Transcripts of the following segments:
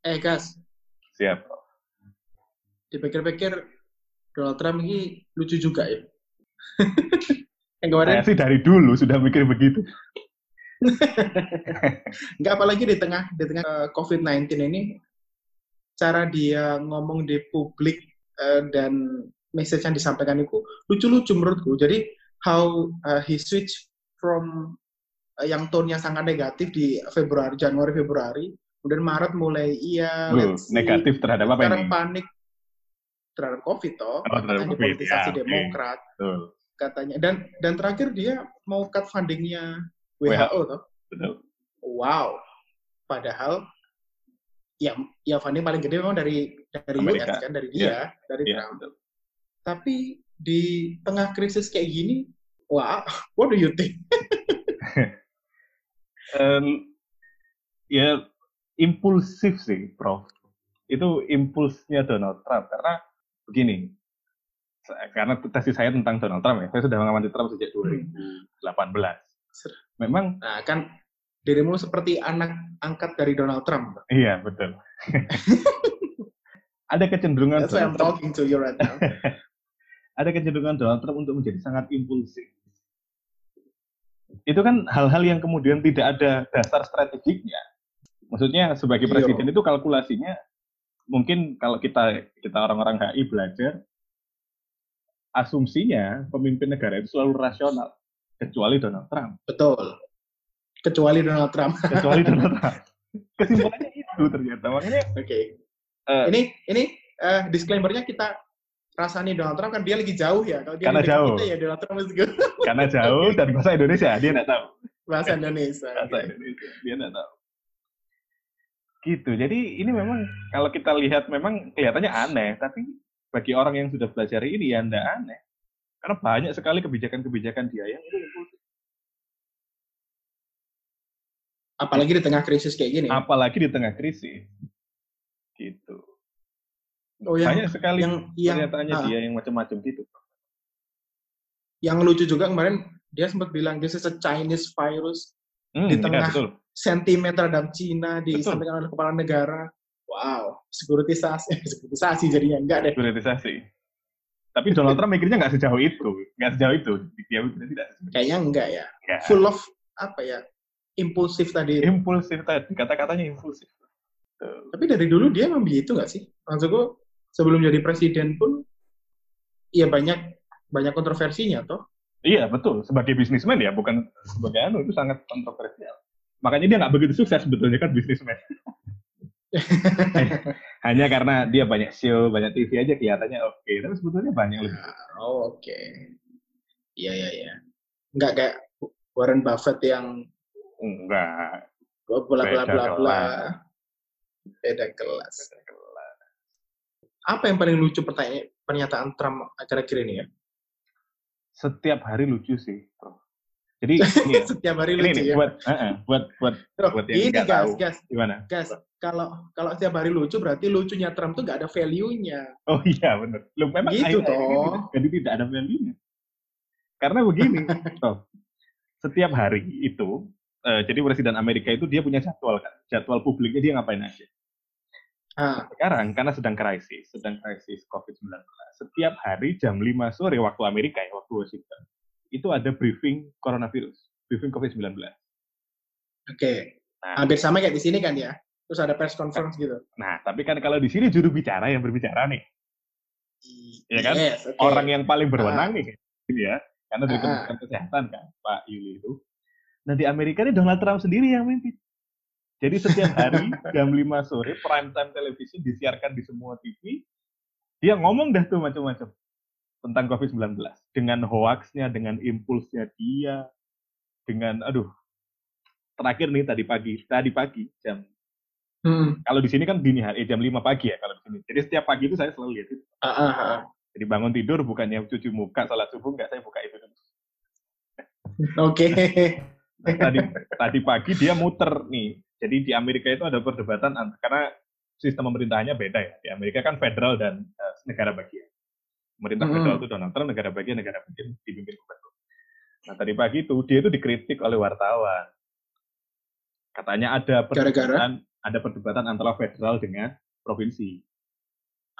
Eh, Gas, Siap. dipikir-pikir Donald Trump ini lucu juga ya. Yang Saya kemarin, sih dari dulu sudah mikir begitu. nggak apalagi di tengah di tengah eh, COVID-19 ini, cara dia ngomong di publik eh, dan message yang disampaikan itu lucu-lucu menurutku. Jadi how uh, he switch from uh, yang tone-nya sangat negatif di Februari, Januari, Februari, kemudian Maret mulai iya, Loh, see. negatif terhadap apa sekarang ini? panik terhadap COVID toh, Oh, terhadap COVID, politisasi ya. Demokrat Betul. katanya. Dan dan terakhir dia mau cut fundingnya WHO, WHO. toh. Betul. Wow. Padahal yang ya funding paling gede memang dari dari Amerika. US kan dari dia, dari Iya, Trump. betul. Tapi di tengah krisis kayak gini, wah, what do you think? Em, ya impulsif sih, Prof. Itu impulsnya Donald Trump karena begini. Karena tesis saya tentang Donald Trump ya, saya sudah mengamati Trump sejak 2018. Memang Nah, kan dirimu seperti anak angkat dari Donald Trump. iya betul. ada kecenderungan That's why I'm Trump, talking to you right now. ada kecenderungan Donald Trump untuk menjadi sangat impulsif. Itu kan hal-hal yang kemudian tidak ada dasar strategiknya. Maksudnya sebagai Iya. presiden itu kalkulasinya mungkin kalau kita kita orang-orang HI belajar asumsinya pemimpin negara itu selalu rasional kecuali Donald Trump. Betul. Kecuali Donald Trump. Kecuali Donald Trump. Kesimpulannya itu ternyata. Makanya Oke. Eh, ini ini eh, disclaimer-nya kita rasani Donald Trump kan dia lagi jauh ya. Kalau dia Karena jauh. kita ya Donald Trump is good. karena jauh dan bahasa Indonesia dia nggak tahu. Bahasa Indonesia. bahasa Indonesia dia nggak tahu gitu. Jadi ini memang kalau kita lihat memang kelihatannya aneh tapi bagi orang yang sudah belajar ini ya nggak aneh. Karena banyak sekali kebijakan-kebijakan dia yang itu impulsif. Apalagi di tengah krisis kayak gini. apalagi di tengah krisis. Gitu. Oh yang banyak sekali yang yang pernyataannya ah, dia yang macam-macam gitu. Yang lucu juga kemarin dia sempat bilang this is a Chinese virus hmm, Di iya, tengah betul sentimen terhadap Cina disampaikan oleh kepala negara. Wow, sekuritisasi, sekuritisasi jadinya enggak deh. prioritisasi tapi Donald Trump mikirnya nggak sejauh itu nggak sejauh itu dia tidak Kayaknya enggak ya. Nggak. Full of apa ya? Impulsif tadi. impulsif tadi kata-katanya impulsif Tuh. Tapi dari dulu dia emang begitu nggak sih? Maksudku sebelum jadi presiden pun ya banyak banyak kontroversinya toh. Iya betul sebagai bisnismen ya bukan sebagai anu itu sangat kontroversial. Makanya dia nggak begitu sukses sebetulnya kan bisnismen. Hanya karena dia banyak show, banyak TV aja kelihatannya oke. Tapi sebetulnya banyak lebih. Oh, oke. Iya, iya, iya. Nggak kayak Warren Buffett yang Enggak. bla bla bla Beda bla bla. kelas. Beda kelas. Apa yang paling lucu pertanyaan pernyataan Trump akhir-akhir ini ya? Setiap hari lucu sih. Bro. Jadi ini, ya, Setiap hari ini lucu nih, ya. buat eh, eh, buat buat Loh, buat yang ini gas, tahu. gas, gimana? gas. Kalau kalau setiap hari lucu berarti lucunya Trump tuh nggak ada value-nya. Oh iya benar. Lu memang Gitu, ini toh. tidak- jadi tidak ada value-nya. Karena begini, toh, setiap hari itu, eh, jadi presiden Amerika itu dia punya jadwal kan, jadwal publiknya dia ngapain aja. Ah, Sekarang karena sedang krisis, sedang krisis COVID-19, setiap hari jam 5 sore waktu Amerika ya, waktu Washington, itu ada briefing coronavirus, briefing COVID-19. oke. Nah, Hampir sama kayak di sini kan ya. Terus ada press conference gitu. nah, tapi kan kalau di sini juru bicara yang berbicara nih, Iya kan? Yes, oke. orang yang paling berwenang nih, gitu ya, karena dari Ah. Kementerian Kesehatan kan, Pak Yuli itu. Nah di Amerika ini Donald Trump sendiri yang mimpin. Jadi setiap hari jam 5 sore prime time televisi disiarkan di semua TV. Dia ngomong dah tuh macam-macam tentang COVID-19 dengan hoaxnya, dengan impulsnya dia, dengan aduh terakhir nih tadi pagi, tadi pagi jam Hmm. kalau di sini kan dini hari, eh, jam 5 pagi ya kalau di sini. Jadi setiap pagi itu saya selalu lihat itu. Ah, ah, ah. Jadi bangun tidur bukannya cuci muka, salat subuh enggak, saya buka itu dulu. Oke. Nah, tadi tadi pagi dia muter nih. Jadi di Amerika itu ada perdebatan karena sistem pemerintahannya beda ya. Di Amerika kan federal dan eh, negara bagian. Pemerintah Hmm. federal itu Donald Trump, negara bagian negara bagian dipimpin gubernur. Nah tadi pagi itu dia itu dikritik oleh wartawan. Katanya ada perdebatan ada perdebatan antara federal dengan provinsi.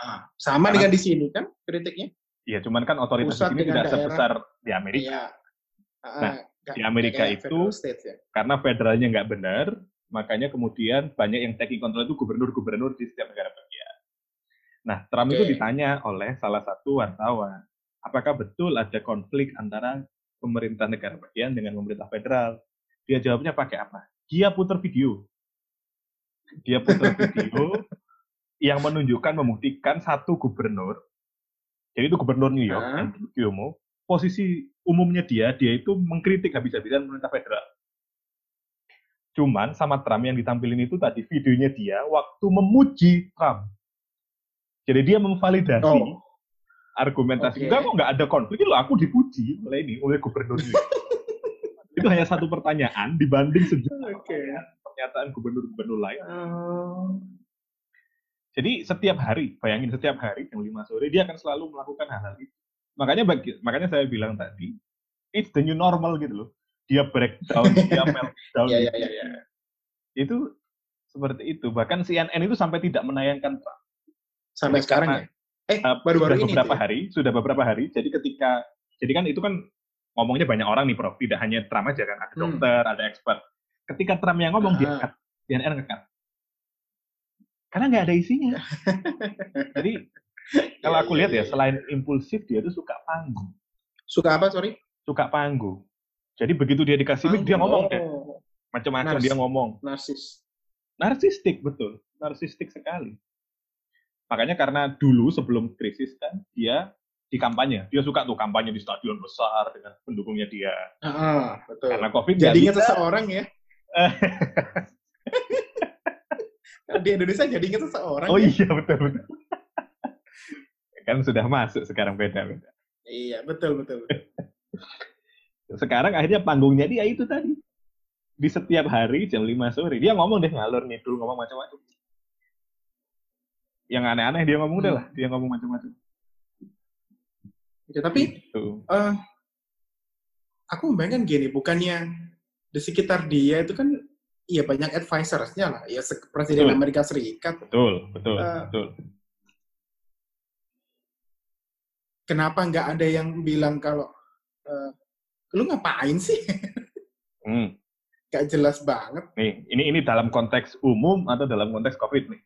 Ah, sama Karena- dengan di sini kan kritiknya. Iya, cuman kan otoritas Pusat dengan tidak daerah. sebesar di Amerika. Iya. Ah, Nah, di Amerika itu states ya. karena federalnya nggak benar, makanya kemudian banyak yang taking control itu gubernur-gubernur di setiap negara bagian. Nah, Trump itu Oke. ditanya oleh salah satu wartawan, apakah betul ada konflik antara pemerintah negara bagian dengan pemerintah federal? Dia jawabnya pakai apa? Dia putar video. Dia putar video yang menunjukkan, membuktikan satu gubernur, jadi itu gubernur New York, Hah? Andrew Cuomo, posisi umumnya dia, dia itu mengkritik habis-habisan pemerintah federal. Cuman sama Trump yang ditampilin itu tadi videonya dia waktu memuji Trump. Jadi dia memvalidasi Oh. argumentasi. Oke. Enggak kok nggak ada konflik loh, aku dipuji oleh ini, oleh gubernur York. itu hanya satu pertanyaan dibanding sejumlah Oke. pernyataan gubernur-gubernur lain. Oh. Jadi setiap hari, bayangin setiap hari jam 5 sore dia akan selalu melakukan hal-hal itu. Makanya bagi, makanya saya bilang tadi, it's the new normal gitu loh. Dia breakdown, dia meltdown. Iya, iya, iya, iya. Itu seperti itu. Bahkan CNN itu sampai tidak menayangkan Trump. Sampai sekarang karena, ya. Eh, Uh, baru-baru sudah ini beberapa ya? hari, sudah beberapa hari. Jadi ketika, jadi kan itu kan ngomongnya banyak orang nih, Prof. Tidak hanya Trump aja kan, ada Hmm. dokter, ada expert. Ketika Trump yang ngomong, dia Ah. cut. CNN nge-cut. Karena nggak ada isinya. Jadi kalau Iya, aku iya, lihat ya, iya. selain impulsif, dia tuh suka panggung. Suka apa, sorry? Suka panggung. Jadi begitu dia dikasih mic, dia ngomong deh. Macam-macam dia ngomong. narsis. Narsistik, betul. Narsistik sekali. Makanya karena dulu sebelum krisis kan, dia di kampanye. Dia suka tuh kampanye di stadion besar dengan pendukungnya dia. Ah, betul. Karena COVID nggak Jadi ingat bisa. seseorang ya. Di Indonesia jadi ingat seseorang. Oh ya. iya, betul, betul. kan sudah masuk sekarang beda-beda. Iya, betul, betul. betul. Sekarang akhirnya panggungnya dia itu tadi. Di setiap hari jam 5 sore. Dia ngomong deh ngalor ngidul ngomong macam-macam. Yang aneh-aneh dia ngomong deh Hmm. lah. Dia ngomong macam-macam. Ya, tapi Tuh. eh aku membayangkan gini, bukannya di sekitar dia itu kan iya banyak advisorsnya lah, ya Presiden Betul. Amerika Serikat. Betul, betul, Eh, betul. Kenapa nggak ada yang bilang kalau eh, lu ngapain sih? Hmm. Gak jelas banget. Nih, ini ini dalam konteks umum atau dalam konteks COVID nih?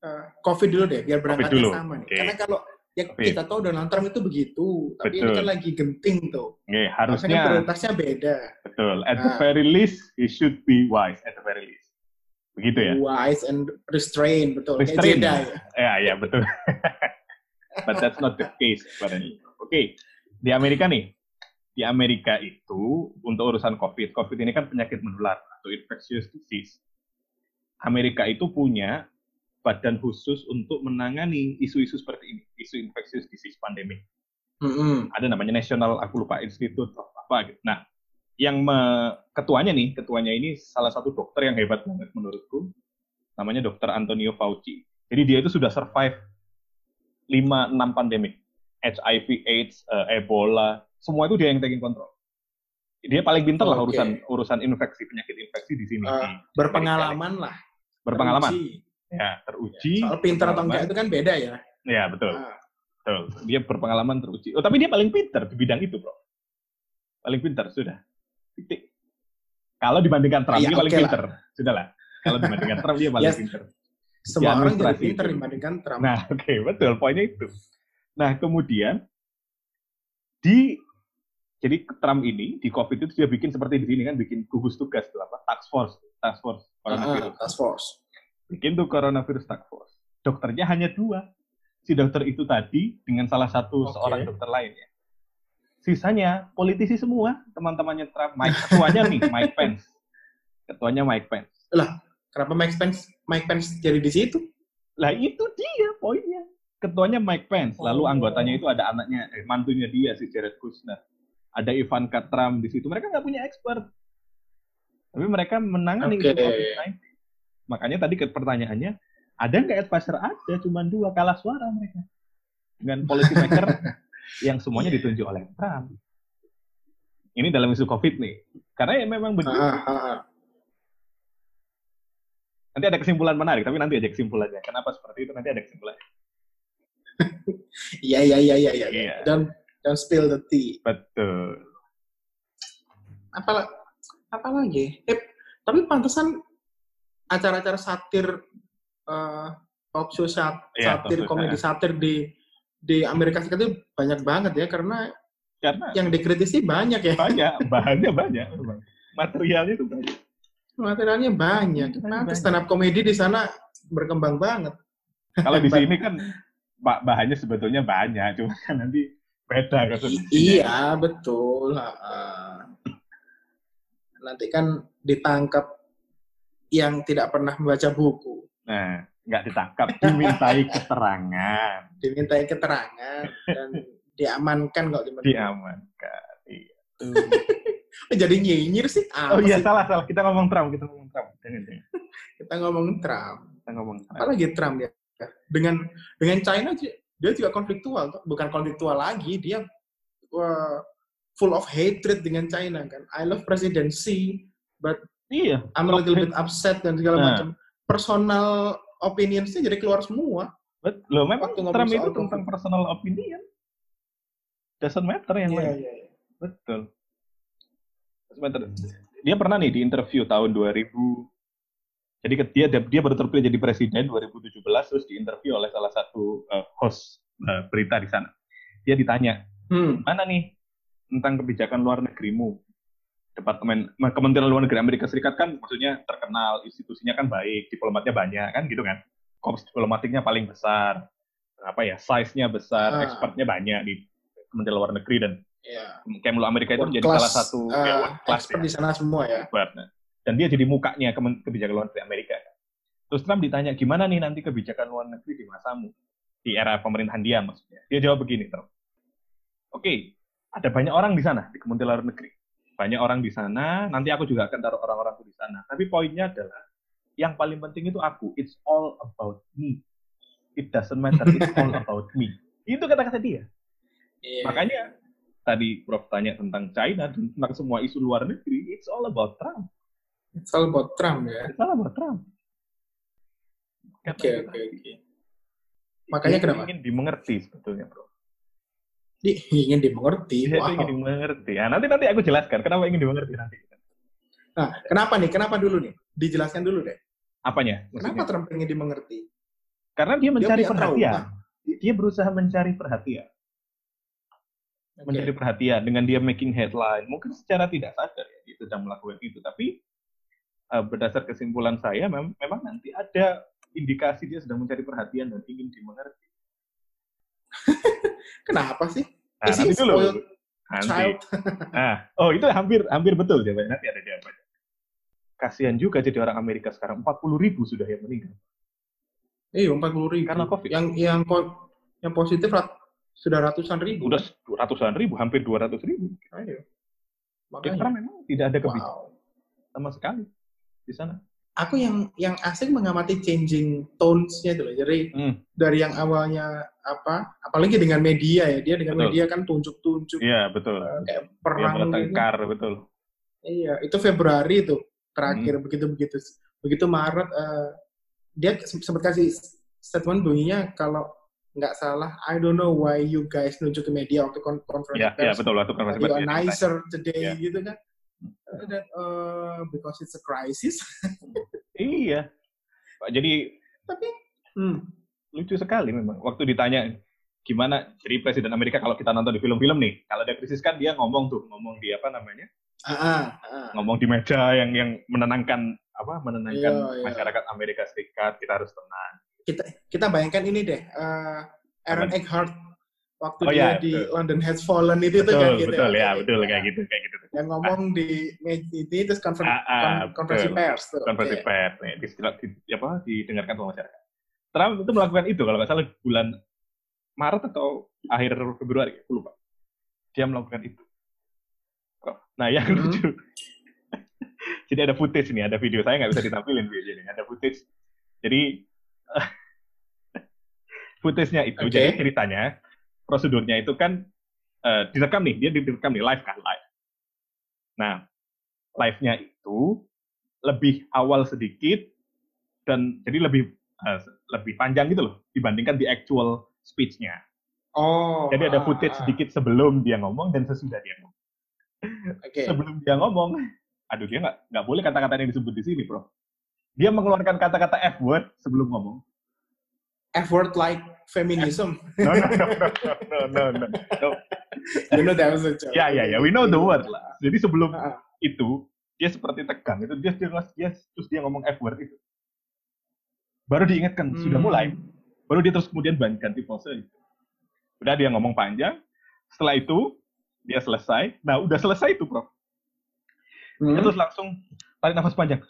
Eh, COVID dulu deh, biar berangkatnya dulu, sama nih. oke. Karena kalau ya Covid. kita tahu Donald Trump itu begitu, tapi ini Betul. kan lagi genting tuh. Nih, Harusnya prioritasnya beda. betul. At the Nah. very least, he should be wise at the very least. Begitu ya? Wise and restrained, betul. Kayak Restrain. Jedi ya. Ya, ya betul. But that's not the case apparently. Oke, di Amerika nih, di Amerika itu untuk urusan COVID, COVID ini kan penyakit menular atau infectious disease. Amerika itu punya badan khusus untuk menangani isu-isu seperti ini, isu infectious disease pandemic. Mm-mm. Ada namanya National, aku lupa Institute apa gitu. Nah, yang me- ketuanya nih, ketuanya ini salah satu dokter yang hebat banget menurutku, namanya Dokter Antonio Fauci. Jadi dia itu sudah survive 5-6 pandemik. HIV, AIDS, eh, Ebola, semua itu dia yang taking control. Dia paling pintar lah Oke. urusan urusan infeksi, penyakit infeksi di sini. Di Berpengalaman lah. berpengalaman. Ya, teruji. Soal pinter atau enggak itu kan beda ya. Ya, betul. Ah, Betul. Dia berpengalaman teruji. Oh, tapi dia paling pintar di bidang itu, bro. Paling pintar, sudah. Titik. Kalau dibandingkan Trump, Iya, dia paling oke lah. pintar. Sudahlah. Kalau dibandingkan Trump, dia paling Yes. pintar. semua orang jadi pinter itu. dibandingkan Trump. Nah, oke, betul. Poinnya itu. Nah, kemudian di jadi Trump ini di COVID itu dia bikin seperti di sini kan, bikin gugus tugas tuh apa? Task force, task force Ah, coronavirus. task force. Bikin tuh coronavirus task force. Dokternya hanya dua. Si dokter itu tadi dengan salah satu Oke. seorang dokter lainnya. Sisanya politisi semua, teman-temannya Trump. Mike ketuanya nih, Mike Pence. Ketuanya Mike Pence. Kenapa Mike Pence Mike Pence jadi di situ? Lah itu dia poinnya. Ketuanya Mike Pence, lalu Oh. anggotanya itu ada anaknya, eh, mantunya dia si Jared Kushner. Ada Ivanka Trump di situ. Mereka nggak punya expert. Tapi mereka menangani isu COVID-19. Makanya tadi ke pertanyaannya, ada nggak advisor? Ada, cuma dua kalah suara mereka. Dengan policy maker yang semuanya ditunjuk oleh Trump. Ini dalam isu COVID nih. Karena ya memang begitu. Ah, ah, ah. Nanti ada kesimpulan menarik, tapi nanti aja kesimpulannya. Kenapa seperti itu? Nanti ada kesimpulannya. Iya, iya, iya, iya, iya. Iya. Don't, don't spill the tea. Betul. Apa, apa lagi? Eh, tapi pantesan acara-acara satir, uh, talk show sat, Iya, satir, komedi ya. satir di di Amerika Serikat itu banyak banget ya, karena Karena yang dikritisi banyak ya. banyak, bahannya banyak. Materialnya itu banyak. Materialnya banyak. Banyak. stand up komedi di sana berkembang banget. Kalau di sini kan ba- bahannya sebetulnya banyak, cuma kan nanti beda kan. Iya, betul. Nanti kan ditangkap yang tidak pernah membaca buku, Nah, nggak ditangkap, dimintai keterangan, dimintai keterangan dan diamankan kok di diamankan. Iya. Jadi nyinyir sih. Apa Oh iya sih? salah salah kita ngomong Trump kita ngomong Trump jangan jangan Kita ngomongin Trump. kita ngomong Trump. Apalagi Trump ya. Dengan dengan China dia juga konfliktual, bukan konfliktual lagi, dia wah, full of hatred dengan China kan. I love presidency, but Iya. I'm a little bit upset dan segala Nah. macam. Personal opinionsnya jadi keluar semua. Loh memang Waktu Trump itu tentang personal opinion. Doesn't matter yang Iya, lain. iya, iya. Betul. Doesn't matter. Dia pernah nih di interview tahun 2000 jadi dia dia baru terpilih jadi presiden 2017 terus diinterview oleh salah satu uh, host uh, berita di sana. Dia ditanya, Hmm. mana nih tentang kebijakan luar negerimu? Departemen Kementerian Luar Negeri Amerika Serikat kan maksudnya terkenal, institusinya kan baik, diplomatnya banyak kan gitu kan. Korps diplomatiknya paling besar. Apa ya, size-nya besar, Ah. expertnya banyak di Kementerian Luar Negeri dan Iya. Kemlu Amerika itu menjadi salah satu uh, ya, expert ya, di sana semua ya. expert. Nah, Dan dia jadi mukanya kebijakan luar negeri Amerika. Terus Trump ditanya, gimana nih nanti kebijakan luar negeri di masamu? Di era pemerintahan dia maksudnya. Dia jawab begini, Trump. Oke, ada banyak orang di sana, di Kementerian Luar Negeri. Banyak orang di sana, nanti aku juga akan taruh orang-orangku di sana. Tapi poinnya adalah, yang paling penting itu aku. It's all about me. It doesn't matter, it's all about me. Itu kata-kata dia. Iya. Makanya tadi Prof tanya tentang China dan tentang semua isu luar negeri, it's all about Trump. It's all about Trump ya. It's all about Trump. Oke, oke, oke. Makanya Dia kenapa? ingin dimengerti sebetulnya, Bro. Di, ingin dimengerti. Dia Wow. ingin dimengerti. Ya, nanti nanti aku jelaskan kenapa ingin dimengerti nanti. Nah, kenapa nih? Kenapa dulu nih? Dijelaskan dulu deh. Apanya? Kenapa Maksudnya? Trump ingin dimengerti? Karena dia mencari punya perhatian. trauma. Dia berusaha mencari perhatian, Oke. mencari perhatian dengan dia making headline. Mungkin secara tidak sadar ya dia sedang melakukan itu, tapi eh, berdasar kesimpulan saya mem- memang nanti ada indikasi dia sedang mencari perhatian dan ingin dimengerti. Kenapa sih? Nah, Is nanti dulu. Nanti. child? Nah, oh itu hampir hampir betul jawabannya. Nanti ada jawabannya. Kasihan juga jadi orang Amerika sekarang 40 ribu sudah yang meninggal. Iya, 40 ribu. Karena COVID. Yang yang yang positif rat- sudah ratusan ribu. Udah ratusan ribu, hampir 200 ribu. Ayo. Karena Makanya. memang tidak ada kebijakan Wow. sama sekali di sana. Aku yang yang asing mengamati changing tones-nya itu loh. Jadi Hmm, dari yang awalnya apa, apalagi dengan media ya, dia dengan Betul. media kan tunjuk-tunjuk Iya betul. eh, kayak perang gitu. bertengkar betul. Iya, itu Februari itu terakhir Hmm. begitu begitu begitu Maret eh, dia se- sempat kasih statement bunyinya kalau nggak salah I don't know why you guys nunjuk ke media waktu kon konferensi Iya, iya pers betul waktu konferensi you pers are dia ditanya. nicer today Iya. gitu kan Uh, that, uh, because it's a crisis Iya. Jadi tapi hmm, lucu sekali memang. Waktu ditanya gimana jadi presiden Amerika kalau kita nonton di film-film nih, kalau ada krisis kan dia ngomong tuh, ngomong di apa namanya? ah, ah, ngomong di meja yang yang menenangkan apa menenangkan Iya, iya. masyarakat Amerika Serikat kita harus tenang. kita kita bayangkan ini deh uh, Aaron Eckhart waktu Oh, dia iya, di betul. London Has Fallen itu betul kayak gitu betul ya Kayak betul gitu. kayak gitu kayak gitu. yang ngomong di meja ini terus konfer Ah, ah, kon- konferensi betul. pers tuh Konferensi Oke. pers nih di, di- apa didengarkan sama masyarakat. Trump itu melakukan itu kalau nggak salah bulan Maret atau akhir Februari, aku lupa. Dia melakukan itu. Nah yang Hmm. lucu. Jadi ada footage nih, ada video saya nggak bisa ditampilin video ini. Ada footage. Jadi footage-nya itu, Oke. jadi ceritanya, prosedurnya itu kan eh, direkam nih, dia direkam nih live kan live. Nah, live-nya itu lebih awal sedikit dan jadi lebih uh, lebih panjang gitu loh dibandingkan di actual speech-nya. Oh. Jadi ada ah, footage ah. sedikit sebelum dia ngomong dan sesudah dia ngomong. Oke. Sebelum dia ngomong, aduh dia nggak nggak boleh kata-kata yang disebut di sini, bro. Dia mengeluarkan kata-kata F word sebelum ngomong. F-word like feminism. No, no, no, no, no, no, no. you know that was a joke. Ya, ya, ya. We know the word lah. Jadi sebelum Ah, ah. itu dia seperti tegang itu dia dia, dia terus dia ngomong F word itu. Baru diingatkan sudah Hmm. mulai. Baru dia terus kemudian ganti pose itu. Udah dia ngomong panjang. Setelah itu dia selesai. Nah, udah selesai itu, Bro. Hmm. Dia terus langsung tarik nafas panjang.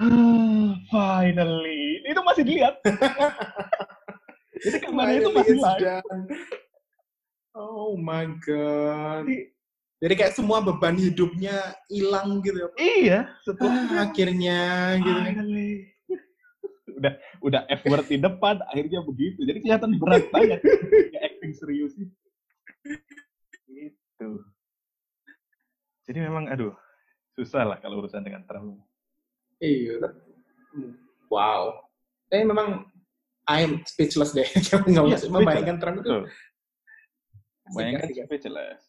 Ah, Finally. Itu masih dilihat. Jadi kamarnya itu masih live. Oh my god. Jadi, Jadi kayak semua beban hidupnya hilang gitu ya. iya, setelah Ah, akhirnya gitu. Finally. udah udah F word di depan akhirnya begitu jadi kelihatan berat banget Kayak acting serius sih gitu jadi memang aduh susah lah kalau urusan dengan Trump Iya. Wow. Tapi memang I'm speechless deh. Kalau nggak usah membayangkan Trump itu. betul bayangkan asik, asik. speechless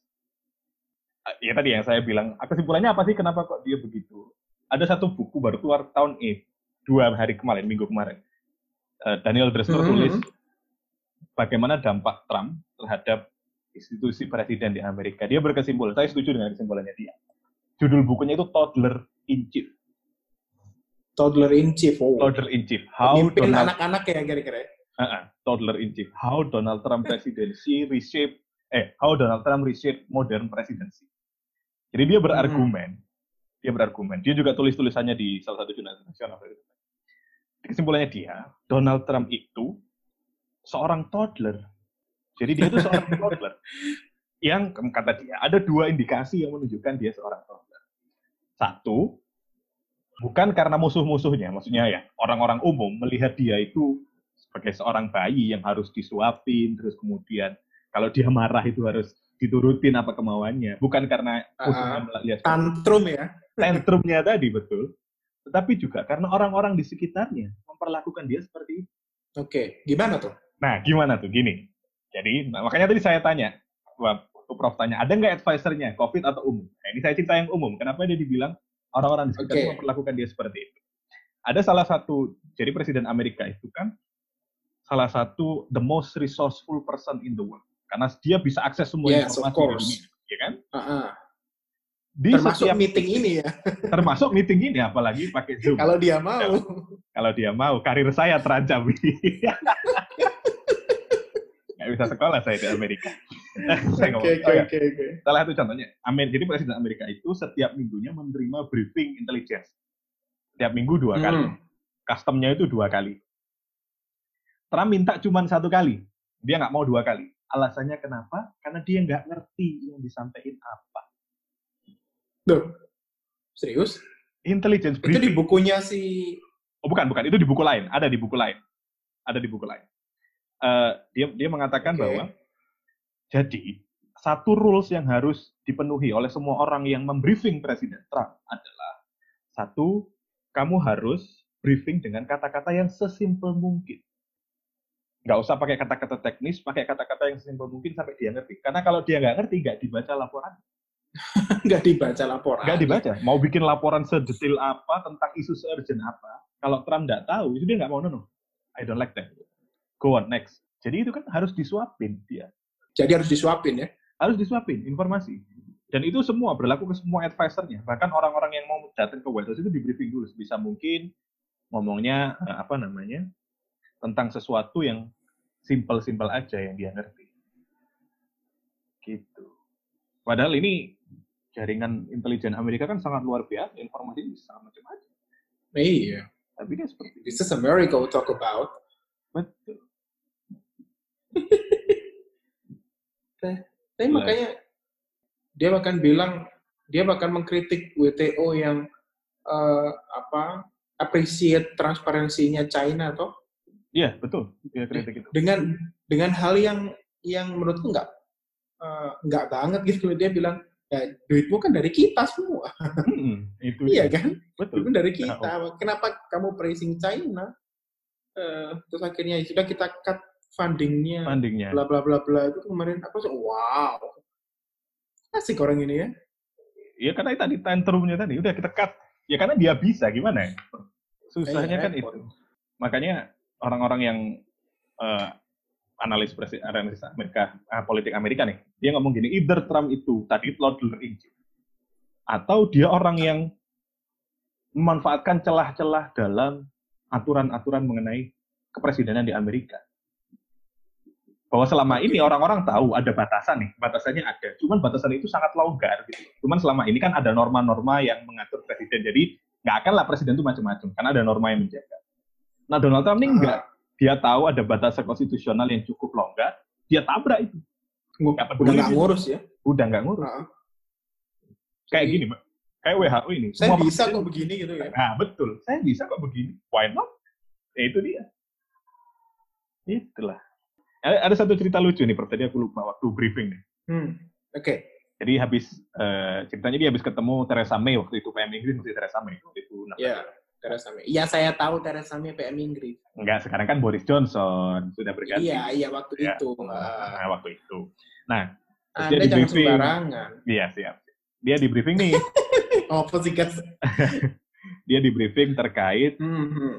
ya tadi yang saya bilang kesimpulannya apa sih kenapa kok dia begitu ada satu buku baru keluar tahun ini dua hari kemarin minggu kemarin Eh, Daniel Dresser Mhm. tulis bagaimana dampak Trump terhadap institusi presiden di Amerika. Dia berkesimpulan, saya setuju dengan kesimpulannya dia. Judul bukunya itu Toddler in Chief. Toddler in chief. Oh. Toddler in Chief. How Pemimpin Donald, anak-anak ya kira-kira. Uh-uh, Toddler in Chief. How Donald Trump presidency reshape eh how Donald Trump reshape modern presidency. Jadi dia berargumen, dia berargumen. Dia juga tulis tulisannya di salah satu jurnal nasional. Kesimpulannya dia, Donald Trump itu seorang toddler. Jadi dia itu seorang toddler. Yang kata dia, ada dua indikasi yang menunjukkan dia seorang toddler. Satu, bukan karena musuh-musuhnya, maksudnya ya orang-orang umum melihat dia itu sebagai seorang bayi yang harus disuapin, terus kemudian kalau dia marah itu harus diturutin apa kemauannya, bukan karena musuhnya melihat Tantrum ya. tantrumnya tadi betul, tetapi juga karena orang-orang di sekitarnya memperlakukan dia seperti itu. Oke, gimana tuh? Nah, gimana tuh? Gini. Jadi, nah, makanya tadi saya tanya, waktu Prof tanya, ada nggak advisernya, COVID atau umum? Nah, ini saya cerita yang umum. Kenapa dia dibilang orang-orang di sekitar Oke. memperlakukan dia seperti itu? Ada salah satu, jadi Presiden Amerika itu kan salah satu the most resourceful person in the world. Karena dia bisa akses semua Yes, informasi di dunia. Ya kan? Ah-ah. Di Termasuk setiap- meeting ini ya. termasuk meeting ini apalagi pakai Zoom. Kalau dia mau. kalau dia mau karir saya terancam nggak bisa sekolah saya di Amerika Saya Oke, ngomong, oke, oke, salah satu contohnya Amer jadi presiden Amerika itu setiap minggunya menerima briefing intelligence setiap minggu dua kali Hmm. customnya itu dua kali Trump minta cuma satu kali dia nggak mau dua kali alasannya kenapa karena dia nggak ngerti yang disampaikan apa Duh. Serius? intelligence Itu di briefing bukunya si Oh bukan, bukan. Itu di buku lain. Ada di buku lain. Ada di buku lain. Eh, dia dia mengatakan Oke. bahwa jadi satu rules yang harus dipenuhi oleh semua orang yang membriefing Presiden Trump adalah satu, kamu harus briefing dengan kata-kata yang sesimpel mungkin. Nggak usah pakai kata-kata teknis, pakai kata-kata yang sesimpel mungkin sampai dia ngerti. Karena kalau dia nggak ngerti, nggak dibaca laporan. nggak dibaca laporan. Nggak dibaca. Mau bikin laporan sedetail apa tentang isu se-urgent apa. Kalau Trump nggak tahu, itu dia nggak mau, no. I don't like that. Go on, next. Jadi itu kan harus disuapin dia. Jadi harus disuapin ya. Harus disuapin informasi. Dan itu semua berlaku ke semua advisernya. Bahkan orang-orang yang mau datang ke White House itu di briefing dulu. Bisa mungkin ngomongnya, eh, apa namanya, tentang sesuatu yang simple-simple aja yang dia ngerti. Gitu. Padahal ini jaringan intelijen Amerika kan sangat luar biasa, informasi bisa macam-macam. Iya. Tapi dia seperti. This is America we talk about. Betul. Tapi makanya dia bahkan bilang dia bahkan mengkritik WTO yang eh, apa appreciate transparansinya China toh. Iya, betul. Dia kritik itu. dengan dengan hal yang yang menurutku nggak eh, nggak banget gitu dia bilang ya duitmu kan dari kita semua. Mm-mm, itu iya kan? Betul. duitmu dari kita. kenapa kamu praising China? Eh, terus akhirnya ya sudah kita cut fundingnya, Fundingnya. bla bla bla bla itu kemarin apa sih? Wow, asik orang ini ya. Iya karena tadi tantrumnya tadi udah kita cut. Ya karena dia bisa gimana ya? Susahnya kan repot. itu. Makanya orang-orang yang eh, analis presi, analis Amerika, ah, politik Amerika nih, dia ngomong gini, either Trump itu tadi jail, atau dia orang yang memanfaatkan celah-celah dalam aturan-aturan mengenai kepresidenan di Amerika. Bahwa selama ini orang-orang tahu ada batasan nih, batasannya ada. Cuman batasan itu sangat longgar gitu. Cuman selama ini kan ada norma-norma yang mengatur presiden. Jadi nggak akan lah presiden itu macam-macam, karena ada norma yang menjaga. Nah Donald Trump ini enggak. Dia tahu ada batasan konstitusional yang cukup longgar, dia tabrak itu. Udah nggak ngurus ya. Udah nggak ngurus. Heeh. Kayak Jadi, gini, Mbak. Kayak WHO ini. Saya semua bisa kok begini gitu ya. Nah, betul. Saya bisa kok begini. Why not? Ya, itu dia. Itulah. Ada, ada satu cerita lucu nih, Prof. Tadi aku lupa waktu briefing nih. Hmm. Oke. Jadi habis, eh, ceritanya dia habis ketemu Theresa May waktu itu, PM Inggris masih Theresa May. Waktu itu, nah, Ya, Theresa May. Iya, saya tahu Theresa May PM Inggris. Enggak, sekarang kan Boris Johnson. Sudah berganti. Iya, iya waktu Ya. itu. Ah, Nah, waktu itu. Nah, Anda dia di jangan briefing. sembarangan. Iya, siap. Dia di briefing nih. Apa sih, dia di briefing terkait Hmm, hmm.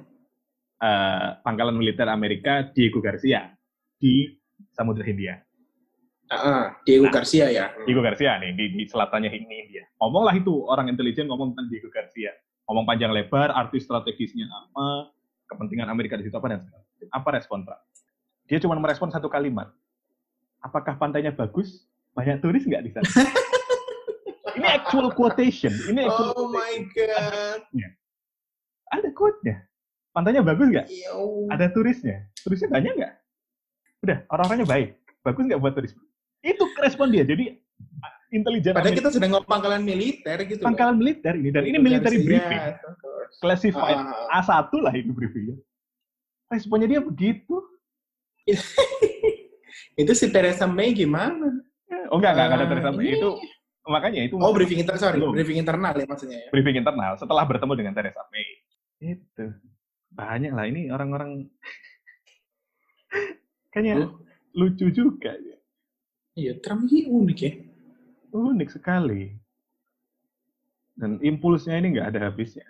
eh, pangkalan militer Amerika Diego Garcia di Samudra Hindia. Ah, Diego Nah. Garcia ya. Diego Garcia nih di, di selatannya ini India. Ngomonglah itu orang intelijen ngomong tentang Diego Garcia. Ngomong panjang lebar, arti strategisnya apa, kepentingan Amerika di situ apa dan. Apa respon Trump? Dia cuma merespon satu kalimat. Apakah pantainya bagus? Banyak turis nggak di sana? ini actual quotation. Ini actual Oh my quotation. god. Ada quote-nya. Pantainya bagus nggak? Ada turisnya. Turisnya banyak nggak? Udah, orang-orangnya baik. Bagus nggak buat turis? Itu respon dia. Jadi intelijen Padahal kita sedang ngomong pangkalan militer gitu. loh. pangkalan militer ini dan ini military briefing classified Ah, ah, A1 lah itu briefingnya responnya dia begitu Itu si Theresa May gimana? oh enggak enggak, enggak ada Ah, Theresa May itu makanya itu Oh, briefing internal, sorry, briefing internal ya maksudnya ya. briefing internal setelah bertemu dengan Theresa May itu banyak lah ini orang-orang kayaknya Loh. lucu juga ya Iya, Trump ini unik ya. unik sekali dan impulsnya ini nggak ada habisnya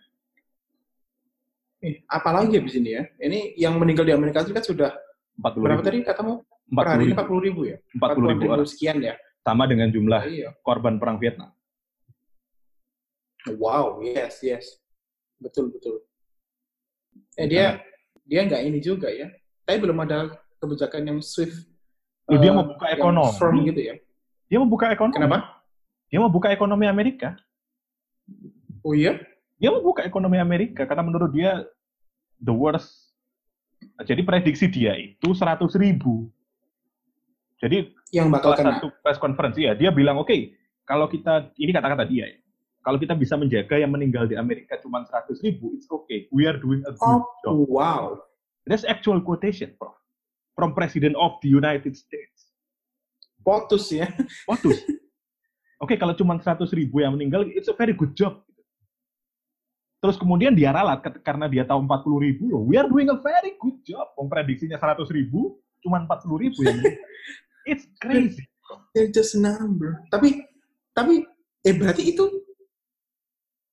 Eh, apalagi habis ini ya? Ini yang meninggal di Amerika Serikat sudah 40 berapa ribu, tadi katamu? Per hari 40 ini ribu, 40 ribu ya? 40 ribu orang sekian ya? sama dengan jumlah Iya. korban perang Vietnam Wow, yes, yes. Betul, betul. Eh, dia dia nggak ini juga ya. Tapi belum ada kebijakan yang swift. Loh, dia eh, mau buka ekonomi. Firm gitu ya. dia mau buka ekonomi Kenapa? dia mau buka ekonomi Amerika Oh iya? dia mau buka ekonomi Amerika karena menurut dia the worst. Jadi prediksi dia itu 100 ribu. Jadi Yang bakal salah kena. satu press conference ya dia bilang oke kalau kita ini kata-kata dia ya kalau kita bisa menjaga yang meninggal di Amerika cuma 100 ribu it's okay we are doing a good Oh, job. wow. That's actual quotation, Prof. From President of the United States. Potus ya. Waduh. Oke, kalau cuma 100 ribu yang meninggal, it's a very good job. Terus kemudian dia ralat karena dia tahu 40 ribu loh. We are doing a very good job. Memprediksinya 100 ribu, cuma 40 ribu yang meninggal. It's crazy. They're just a number. Tapi tapi eh berarti itu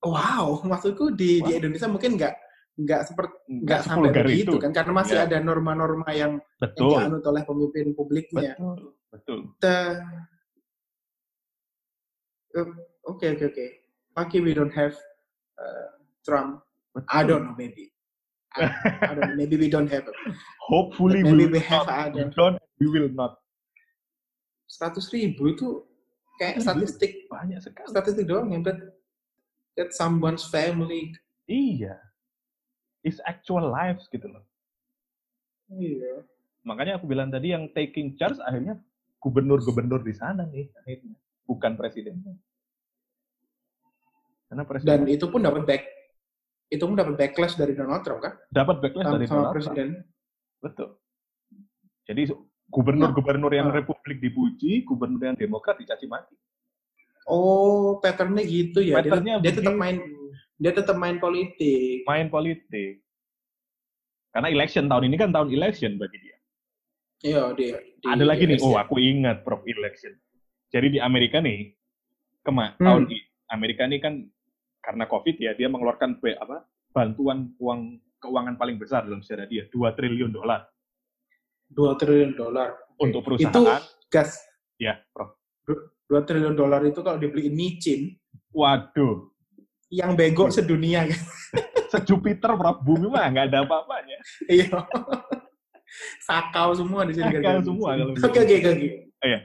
wow, maksudku di, di Wow. Indonesia mungkin nggak nggak seperti nggak sampai begitu itu. kan karena masih Ya. ada norma-norma yang, yang Betul. dianut oleh pemimpin publiknya. Betul. Betul. Oke oke oke. Lucky we don't have uh, Trump. Betul. I don't know maybe. I, I don't know. Maybe we don't have. Hopefully Maybe we we have not. We don't. We will not. 100 ribu itu kayak Iya. statistik Banyak sekali. statistik doang yang that that someone's family. Iya. It's actual lives gitu loh. Iya. Makanya aku bilang tadi yang taking charge akhirnya gubernur-gubernur di sana nih akhirnya. Bukan presidennya. Karena Dan presiden itu pun dapat back itu pun dapat backlash dari Donald Trump kan dapat backlash sama, dari sama Donald Trump. presiden. Betul. Jadi gubernur-gubernur yang Ah. republik dipuji, gubernur yang demokrat dicaci maki. Oh, patternnya gitu ya. Dia, Patternnya dia tetap begitu. main dia tetap main politik. main politik. Karena election tahun ini kan tahun election bagi dia. Iya, di, di Ada lagi nih, oh aku ingat Prof election. Jadi di Amerika nih, kema Hmm. tahun i- Amerika ini kan karena COVID ya, dia mengeluarkan apa bantuan uang keuangan paling besar dalam sejarah dia, 2 triliun dolar 2 triliun dolar. untuk Itu perusahaan. gas Ya, Prof. 2 triliun dolar itu kalau dibeliin micin, Waduh, yang bego sedunia kan. sejupiter Prof, bumi mah nggak ada apa-apanya. Iya. Sakau semua di sini. Sakau semua kalau Oke, oke, oke, oke.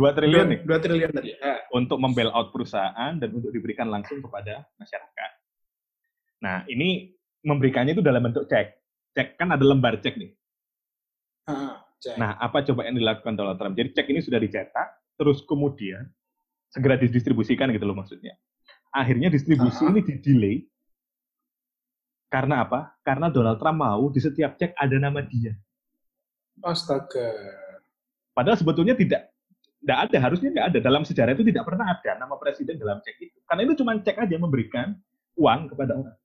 2 triliun nih 2 triliun tadi. Ah, untuk membail out perusahaan dan untuk diberikan langsung kepada masyarakat. Nah, ini memberikannya itu dalam bentuk cek. Cek kan ada lembar cek nih. ah, cek. Nah, apa coba yang dilakukan Donald Trump? Jadi cek ini sudah dicetak, terus kemudian segera didistribusikan gitu loh maksudnya. Akhirnya distribusi Ah. ini di-delay. Karena apa? Karena Donald Trump mau di setiap cek ada nama dia. Astaga. Padahal sebetulnya tidak tidak ada, harusnya nggak ada. Dalam sejarah itu tidak pernah ada nama presiden dalam cek itu. Karena itu cuma cek aja memberikan uang kepada orang.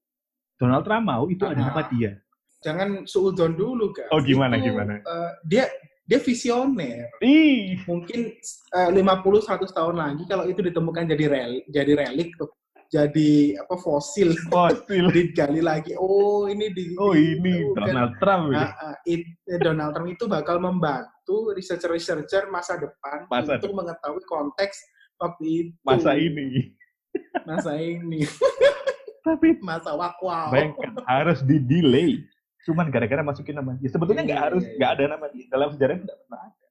Donald Trump mau itu ada Ah. nama dia. Jangan suudon dulu, guys. Oh, gimana, Itu, gimana? eh, dia dia visioner. Ih, Mungkin eh, 50 100 tahun lagi kalau itu ditemukan jadi rel jadi relik tuh. Jadi apa fosil fosil. digali lagi. Oh, ini di Oh ini bukan. Donald Trump. ya. Ah, it- eh, Donald Trump itu bakal membantu researcher-researcher masa depan Masa untuk mengetahui konteks waktu itu. Masa ini. Masa ini. Tapi Masa wakwau. bayangkan harus di delay. Cuman gara-gara masukin nama dia. Sebetulnya nggak Iya, harus, iya, iya. nggak ada nama dia. Dalam sejarah tidak pernah ada.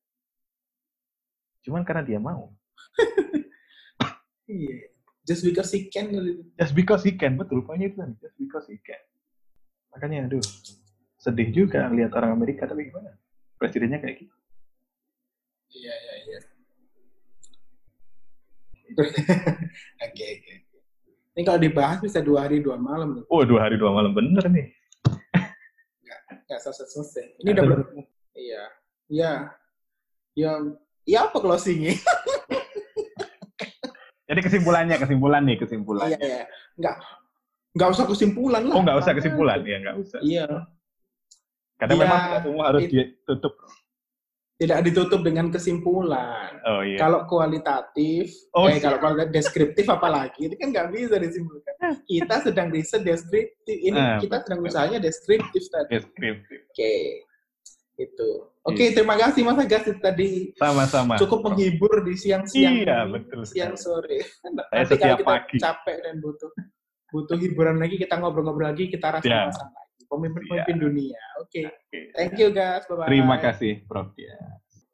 Cuman karena dia mau. Iya. Just because he can. Just because he can, betul. Pokoknya itu. Just because he can. Makanya, aduh, sedih juga lihat orang Amerika, tapi gimana? Presidennya kayak gitu. Iya, iya, iya. Oke, oke. Ini kalau dibahas bisa dua hari dua malam. Oh, dua hari dua malam bener nih. Nggak selesai-selesai. Ini udah ber... Iya. Iya. Ya, ya apa closingnya? Jadi kesimpulannya, kesimpulan nih, kesimpulan. Iya, iya. Nggak, nggak usah kesimpulan lah. Oh, nggak usah kesimpulan, ya nggak usah. Iya. Karena Iya, memang semua harus it- ditutup. Tidak ditutup dengan kesimpulan. Oh iya. Kalau kualitatif, Oh, eh, kalau kualitatif deskriptif apalagi, itu kan nggak bisa disimpulkan. Kita sedang riset deskriptif, ini Ah, kita sedang usahanya deskriptif tadi. Deskriptif. Oke, itu. Oke, terima kasih Mas Agas tadi Sama-sama. cukup menghibur di siang-siang, Iya, ini, betul siang sore. Saya Nanti setiap kalau kita pagi. capek dan butuh butuh hiburan lagi, kita ngobrol-ngobrol lagi, kita rasa-rasa lagi. Pemimpin-pemimpin dunia. Oke, Oke. thank you guys, bye-bye. Terima kasih, Prof. Ya.